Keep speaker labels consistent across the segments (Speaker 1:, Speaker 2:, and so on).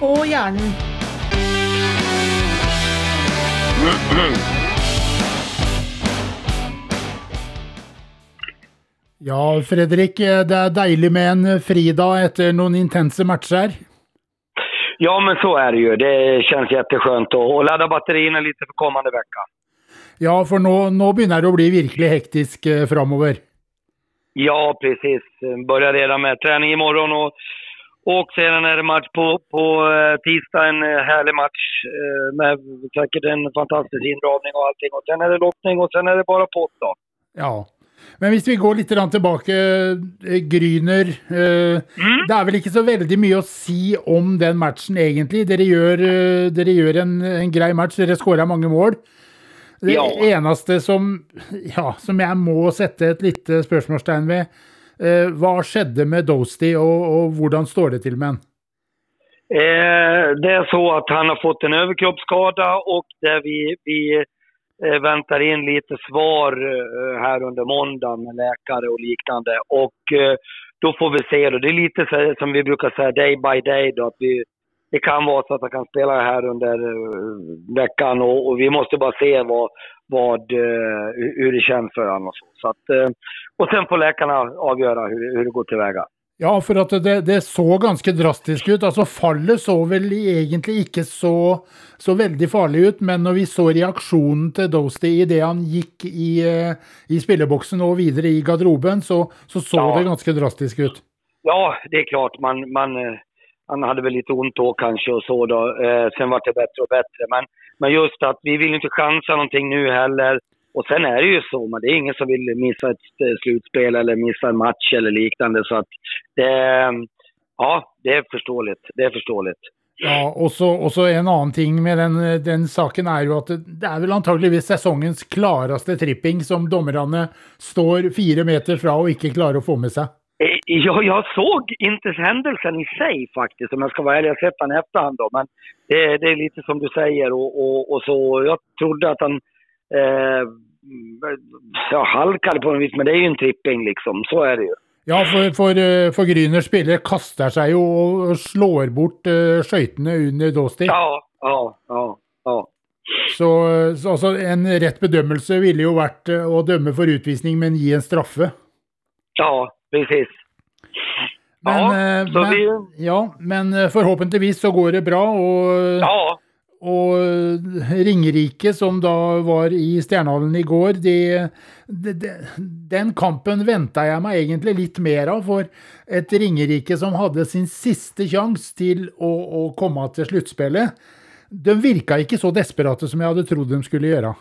Speaker 1: På hjernen.
Speaker 2: Ja, Fredrik, det är deilig med en fridag efter noen intense matcher.
Speaker 3: Ja, men så är det ju. Det känns jätteskönt att ladda batterierna lite för kommande vecka.
Speaker 2: Ja, för nu, nu börjar det bli verkligen hektisk eh, framöver.
Speaker 3: Ja, precis. Börjar redan med träning imorgon och, och sedan är det match på, på eh, tisdag. En eh, härlig match eh, med säkert en fantastisk indragning och allting. Och sen är det lottning och sen är det bara pott då.
Speaker 2: Ja. Men hvis vi går litt grann tilbake, eh, Gryner eh, Det er vel ikke så veldig mye å si om den matchen, egentlig. Dere gjør, eh, dere gjør en, en grei match, dere skåra mange mål. Det
Speaker 3: Ja.
Speaker 2: eneste som, ja, som jeg må sette et lite spørsmålstegn ved, eh, vad skedde med Dosti, och, och hur står det till med honom?
Speaker 3: Eh, det är så att han har fått en överkroppsskada och där vi, vi eh, väntar in lite svar eh, här under måndagen med läkare och liknande. Och eh, då får vi se då. Det är lite så, som vi brukar säga day by day då. Att vi, det kan vara så att han kan spela här under eh, veckan och, och vi måste bara se vad, vad, eh, hur- det känns för honom och så. så att, eh, och sen får läkarna avgöra hur, hur det går tillväga.
Speaker 2: Ja, for at det, det så ganske drastisk ut. Altså, fallet så vel egentlig ikke så, så veldig farlig ut, men når vi så reaksjonen til Dosti idet han gikk i, eh, i spilleboksen og videre i garderoben, så så, så
Speaker 3: Ja.
Speaker 2: det ganske drastisk ut.
Speaker 3: Ja, det är klart. Man, man, han hade väl lite ont då kanske och så då. Eh, sen var det bättre och bättre. Men, men just att vi vill inte chansa någonting nu heller. Och sen är det ju så, men det är ingen som vill missa ett eh, slutspel eller missa en match eller liknande. Så att det, ja, det är förståeligt. Det är förståeligt.
Speaker 2: Ja, och så, och så en annan ting med den, eh, den saken är ju att det, är väl antagligen säsongens klaraste tripping som domarna står fyra meter från och inte klarar att få med sig.
Speaker 3: Eh, Jag, jag såg inte händelsen i sig faktiskt, om jag ska vara ärlig. Jag har sett den i efterhand då. Men det, det är lite som du säger och, och, och så. Jag trodde att han eh, ja, halkade på något vis, men det är ju en tripping liksom. Så är det ju.
Speaker 2: Ja, for, for, eh, for Gryners spillere kaster seg jo og slår bort uh, skøytene under Dosti.
Speaker 3: Ja, ja, ja, ja.
Speaker 2: Så, så altså, en rett bedømmelse ville vært eh, å dømme for utvisning, men gi en straffe.
Speaker 3: Ja, precis.
Speaker 2: Men,
Speaker 3: ja,
Speaker 2: eh,
Speaker 3: så
Speaker 2: men,
Speaker 3: vi,
Speaker 2: ja, men eh, forhåpentligvis så går det bra. Og,
Speaker 3: ja,
Speaker 2: og eh, Ringerike, som da var i Stjernehallen i går, de, de, de, den kampen venta jeg meg egentlig litt mer av. For et Ringerike som hadde sin siste sjanse til å, å komme til sluttspillet, de virka ikke så desperate som jeg hadde trodd de skulle gjøre.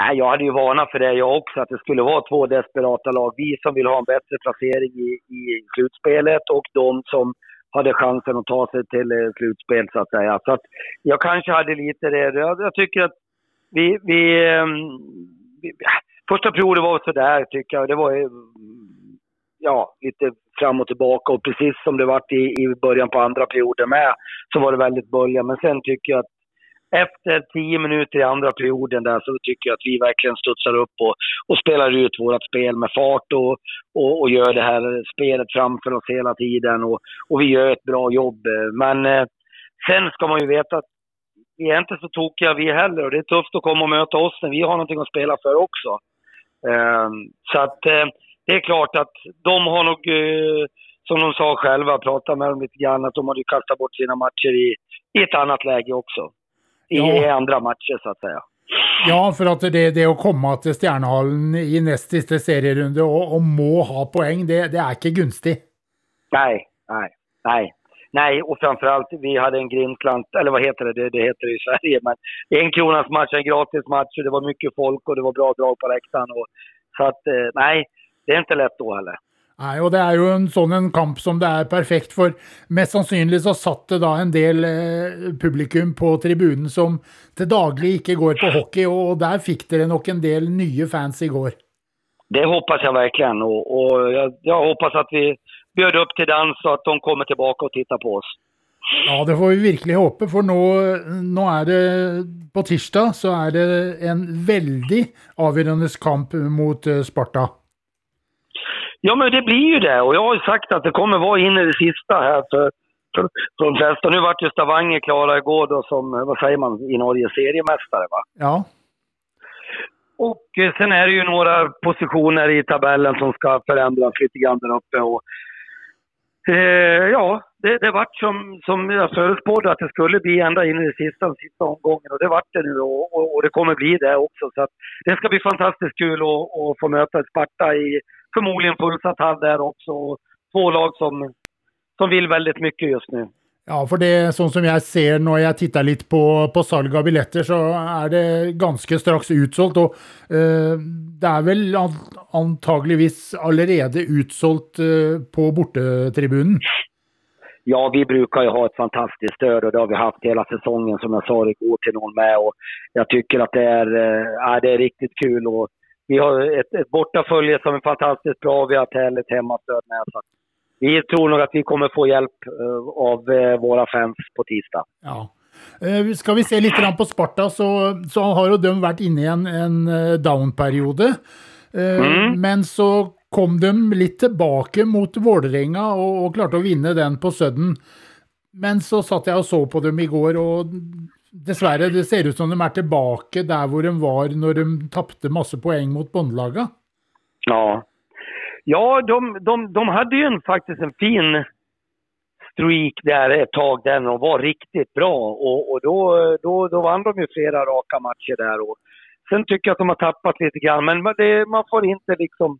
Speaker 3: Nej, jag hade ju varnat för det jag också, att det skulle vara två desperata lag. Vi som vill ha en bättre placering i, i slutspelet och de som hade chansen att ta sig till eh, slutspel så att säga. Så att jag kanske hade lite det. Jag, jag tycker att vi... vi, ehm, vi första perioden var sådär tycker jag. Det var ja, lite fram och tillbaka och precis som det varit i, i början på andra perioden med så var det väldigt bölja. Men sen tycker jag att efter tio minuter i andra perioden där så tycker jag att vi verkligen studsar upp och, och spelar ut vårt spel med fart och, och, och gör det här spelet framför oss hela tiden och, och vi gör ett bra jobb. Men eh, sen ska man ju veta att vi är inte så tokiga vi heller och det är tufft att komma och möta oss när vi har någonting att spela för också. Eh, så att eh, det är klart att de har nog, eh, som de sa själva, pratat med dem lite grann, att de hade ju kastat bort sina matcher i, i ett annat läge också. I,
Speaker 2: Ja.
Speaker 3: i andra matcher så att säga.
Speaker 2: Ja, for at det, det å komme til Stjernehallen i nest siste serierunde og, og må ha poeng, det, det er ikke gunstig.
Speaker 3: Nej, nej, nej. Nej, och framförallt vi hade en grindslant, eller vad heter det? det? Det heter det i Sverige, men en kronas match, en gratis match och det var mycket folk och det var bra drag på läktaren. Och, så att eh, nej, det är inte lätt då heller.
Speaker 2: Nei, og det er jo en sånn en kamp som det er perfekt for. Mest sannsynlig så satt det da en del eh, publikum på tribunen som til daglig ikke går på hockey, og der fikk dere nok en del nye fans i går.
Speaker 3: Det hoppas jag verkligen och, och jag, jag hoppas att vi bjöd upp till dans och att de kommer tillbaka och tittar på oss.
Speaker 2: Ja, det får vi virkelig håpe, for nå, nå er det På tirsdag så er det en veldig avgjørende kamp mot eh, Sparta.
Speaker 3: Ja, men det blir ju det. Och jag har ju sagt att det kommer vara in i det sista här för, för de flesta. Nu vart ju Stavanger klara igår då som, vad säger man, i Norge, seriemästare va?
Speaker 2: Ja.
Speaker 3: Och eh, sen är det ju några positioner i tabellen som ska förändras lite grann där uppe. Och, eh, ja, det, det vart som, som jag förutspådde att det skulle bli ända in i det sista, sista omgången och det vart det nu och, och, och, det kommer bli det också. Så att det ska bli fantastiskt kul att, att få möta Sparta i förmodligen fullsatt hall där också. Och två lag som, som vill väldigt mycket just nu.
Speaker 2: Ja, for det sånn som jeg ser når jeg titter litt på, på salg av billetter, så er det ganske straks utsolgt. Og uh, det er vel antageligvis allerede utsolgt uh, på bortetribunen?
Speaker 3: Ja, vi brukar ju ha ett fantastiskt stöd och det har vi haft hela säsongen som jag sa igår till någon med. Och jag tycker att det är, äh, det är riktigt kul. Och vi har ett, ett bortafölje som är fantastiskt bra. Vi har ett härligt hemmastöd med. Så vi tror nog att vi kommer få hjälp uh, av uh, våra fans på tisdag.
Speaker 2: Ja. Uh, skal vi se litt på Sparta, så, så har jo de vært inne i en, en down-periode. Mm. Men så kom de litt tilbake mot Vålerenga og, og, klarte å vinne den på Sudden. Men så satt jeg og så på dem i går, og dessverre, det ser ut som de er tilbake der hvor de var når de tapte masse poeng mot båndlaga.
Speaker 3: Ja, Ja, de, de, de hade ju en, faktiskt en fin streak där ett tag där de var riktigt bra och, och då, då, då vann de ju flera raka matcher där. Och sen tycker jag att de har tappat lite grann, men det, man får inte liksom...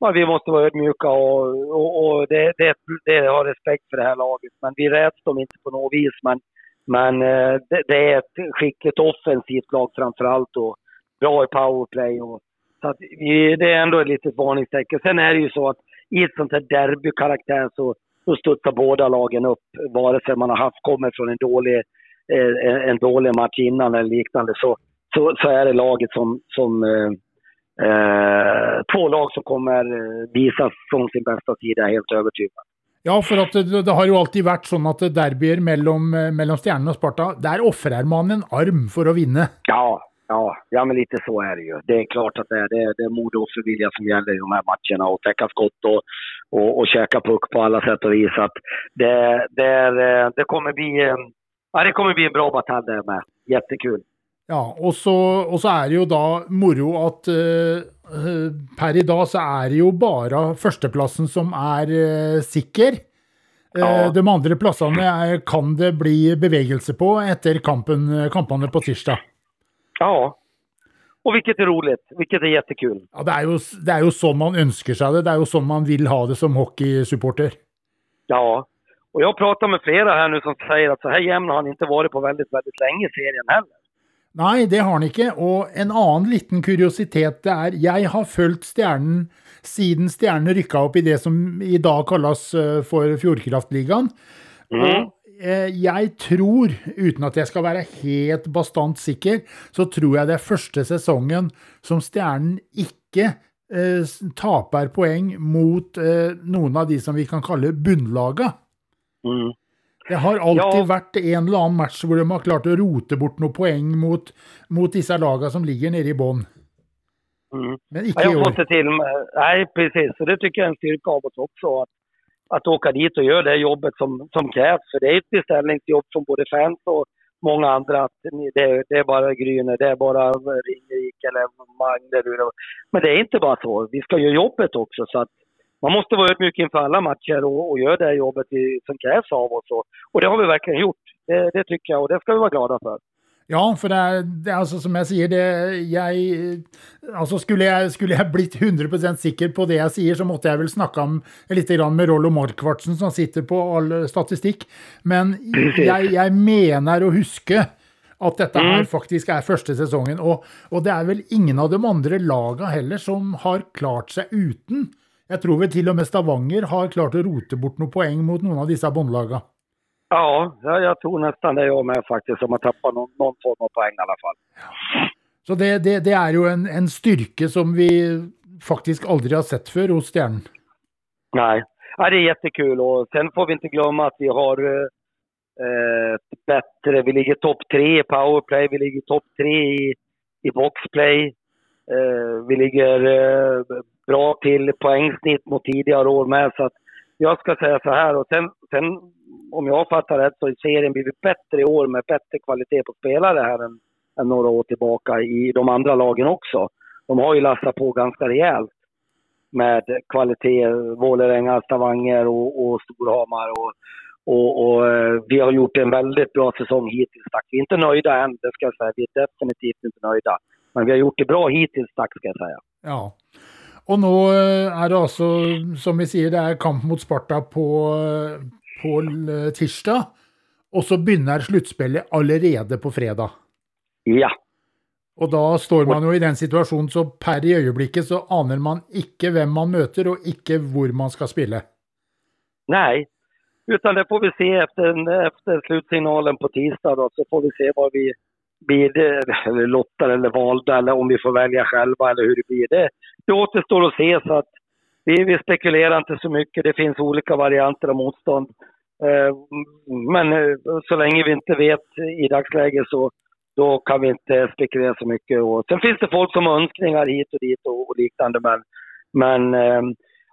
Speaker 3: Man, vi måste vara ödmjuka och, och, och det, det, det har respekt för det här laget. Men vi räds dem inte på något vis. Men, men eh, det, det är ett skickligt offensivt lag framförallt och bra i powerplay. Och, så att vi, det är ändå ett litet varningstecken. Sen är det ju så att i ett sånt här derbykaraktär så, så studsar båda lagen upp. Vare sig man har haft, kommer från en dålig, eh, en dålig match innan eller liknande så, så, så är det laget som, som eh, eh, två lag som kommer eh, visa från sin bästa sida, är helt övertygad.
Speaker 2: Ja, for at det, det, har jo alltid vært sånn at derbyer mellom, eh, mellom Stjernen og Sparta, der ofrer man en arm for å vinne.
Speaker 3: Ja, Ja, ja, men lite så är det ju. Det är klart att det är, det är, det är mod och offervilja som gäller i de här matcherna och täcka skott och, och, och käka puck på alla sätt och vis. Att det, det, är, eh, det, kommer bli, eh, ja, det kommer bli en bra batalj där med. Jättekul.
Speaker 2: Ja, og så, og så, er det jo da moro at uh, per i dag så er det jo bare førsteplassen som er uh, sikker. Uh, ja. De andre plassene er, kan det bli bevegelse på etter kampen, kampene på tirsdag.
Speaker 3: Ja. Och vilket är roligt, vilket är jättekul.
Speaker 2: Ja, det är ju, det är ju så man önskar sig det. Det är ju så man vill ha det som hockeysupporter.
Speaker 3: Ja, och jag pratar med flera här nu som säger att så här jämn har han inte varit på väldigt, väldigt länge i serien heller.
Speaker 2: Nej, det har han inte. Och en annan liten kuriositet det är, jag har följt Stjernen sedan Stjernen ryckade upp i det som idag kallas eh, för Fjordkraftligaen. Mm. Jeg tror, uten at jeg skal være helt bastant sikker, så tror jeg det er første sesongen som Stjernen ikke eh, taper poeng mot eh, noen av de som vi kan kalle bunnlaga. Mm. Det har alltid ja. vært en annen match hvor de har klart å rote bort noen poeng mot, mot disse lagene som ligger nede i bånn.
Speaker 3: Mm. Men ikke i år. Fått det till. Nej, precis. Så det tycker jag är en styrka av oss också. Att att åka dit och göra det jobbet som, som krävs. För det är ett beställningsjobb från både fans och många andra. Att det, det är bara Gryner, det är bara Ringvik eller Magne. Men det är inte bara så. Vi ska göra jobbet också. Så att man måste vara ödmjuk inför alla matcher och, och göra det jobbet som krävs av oss. Och, och det har vi verkligen gjort. Det, det tycker jag och det ska vi vara glada för.
Speaker 2: Ja, for det det altså som jeg sier, det jeg Altså skulle jeg, skulle jeg blitt 100% sikker på det jeg sier, så måtte jeg vel snakka litt med Rollo Markvartsen, som sitter på all statistikk. Men jeg, jeg mener å huske at dette her mm. faktisk er første sesongen. Og, og, det er vel ingen av de andre laga heller som har klart seg uten. Jeg tror vel til og med Stavanger har klart å rote bort noen poeng mot noen av disse båndlaga.
Speaker 3: Ja, jag tror nästan det jag med faktiskt, om man tappar någon, någon form av poäng i alla fall.
Speaker 2: Så det, det, det är ju en, en styrka som vi faktiskt aldrig har sett för hos Stjärn.
Speaker 3: Nej, ja, det är jättekul och sen får vi inte glömma att vi har eh, bättre, vi ligger topp tre i powerplay, vi ligger topp tre i, i boxplay. Eh, vi ligger eh, bra till poängsnitt mot tidigare år med. Så att jag ska säga så här och sen, sen om jag fattar rätt så har serien blivit bättre i år med bättre kvalitet på spelare här än, än några år tillbaka i de andra lagen också. De har ju lassat på ganska rejält med kvalitet, Vålerenga, Stavanger och, och Storhamar. Och, och, och, eh, vi har gjort en väldigt bra säsong hittills. Tack. Vi är inte nöjda än, det ska jag säga. Vi är definitivt inte nöjda. Men vi har gjort det bra hittills, tack ska jag säga.
Speaker 2: Ja. Och nu eh, är det alltså, som vi säger, det är kamp mot Sparta på, eh, på tisdag. Och så börjar slutspelet allerede på fredag.
Speaker 3: Ja.
Speaker 2: Och då står man ju i den situationen så per i ögonblicket så anar man inte vem man möter och inte var man ska spela.
Speaker 3: Nej, utan det får vi se efter, efter slutsignalen på tisdag då, så får vi se vad vi blir, eller lottar eller valda eller om vi får välja själva eller hur det blir. Det, det återstår att se så att vi, vi spekulerar inte så mycket. Det finns olika varianter av motstånd. Eh, men eh, så länge vi inte vet i dagsläget så då kan vi inte spekulera så mycket. Och sen finns det folk som har önskningar hit och dit och, och liknande. Men, men eh,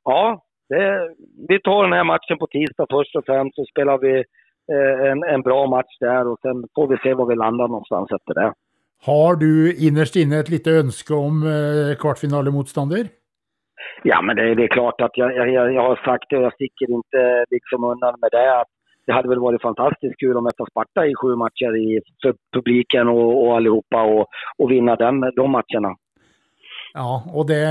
Speaker 3: ja, det, vi tar den här matchen på tisdag först och främst så spelar vi en, en bra match där och sen får vi se var vi landar någonstans efter det.
Speaker 2: Har du innerst inne ett litet önske om eh, kvartfinalemotståndare?
Speaker 3: Ja, men det, det, är klart att jag, jag, jag har sagt det och jag sticker inte liksom undan med det. Att det hade väl varit fantastiskt kul att möta Sparta i sju matcher i, för publiken och, och allihopa och, och vinna den, de matcherna.
Speaker 2: Ja, och det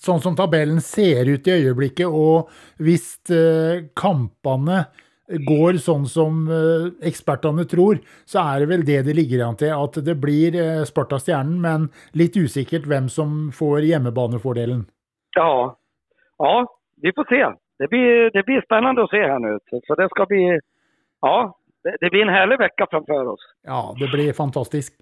Speaker 2: sånn som tabellen ser ut i ögonblicket och visst eh, kampene går sånn som eh, ekspertene tror, så är det väl det det ligger an till att det blir eh, Sparta-Stjernen, men lite osäkert vem som får hemmabanefördelen.
Speaker 3: Ja. ja, vi får se. Det blir, det blir spännande att se här nu. Så det ska bli, ja, det, blir en härlig vecka framför oss.
Speaker 2: Ja, det blir fantastiskt.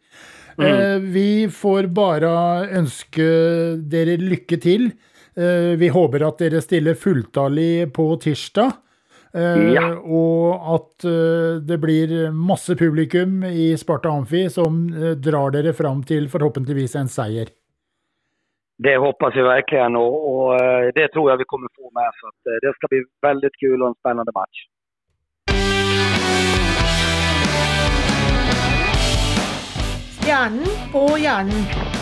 Speaker 2: Mm. Eh, vi får bara önska er lycka till. Eh, vi hoppas att ni ställer fulltalig på tisdag. Eh, ja. Och att eh, det blir masse publikum i Sparta Amfi som eh, drar er fram till förhoppningsvis en seger.
Speaker 3: Det hoppas vi verkligen och, och, eh, det tror jag vi kommer få med. Så det ska bli väldigt kul och en spännande match.
Speaker 1: Stjernen på hjernen.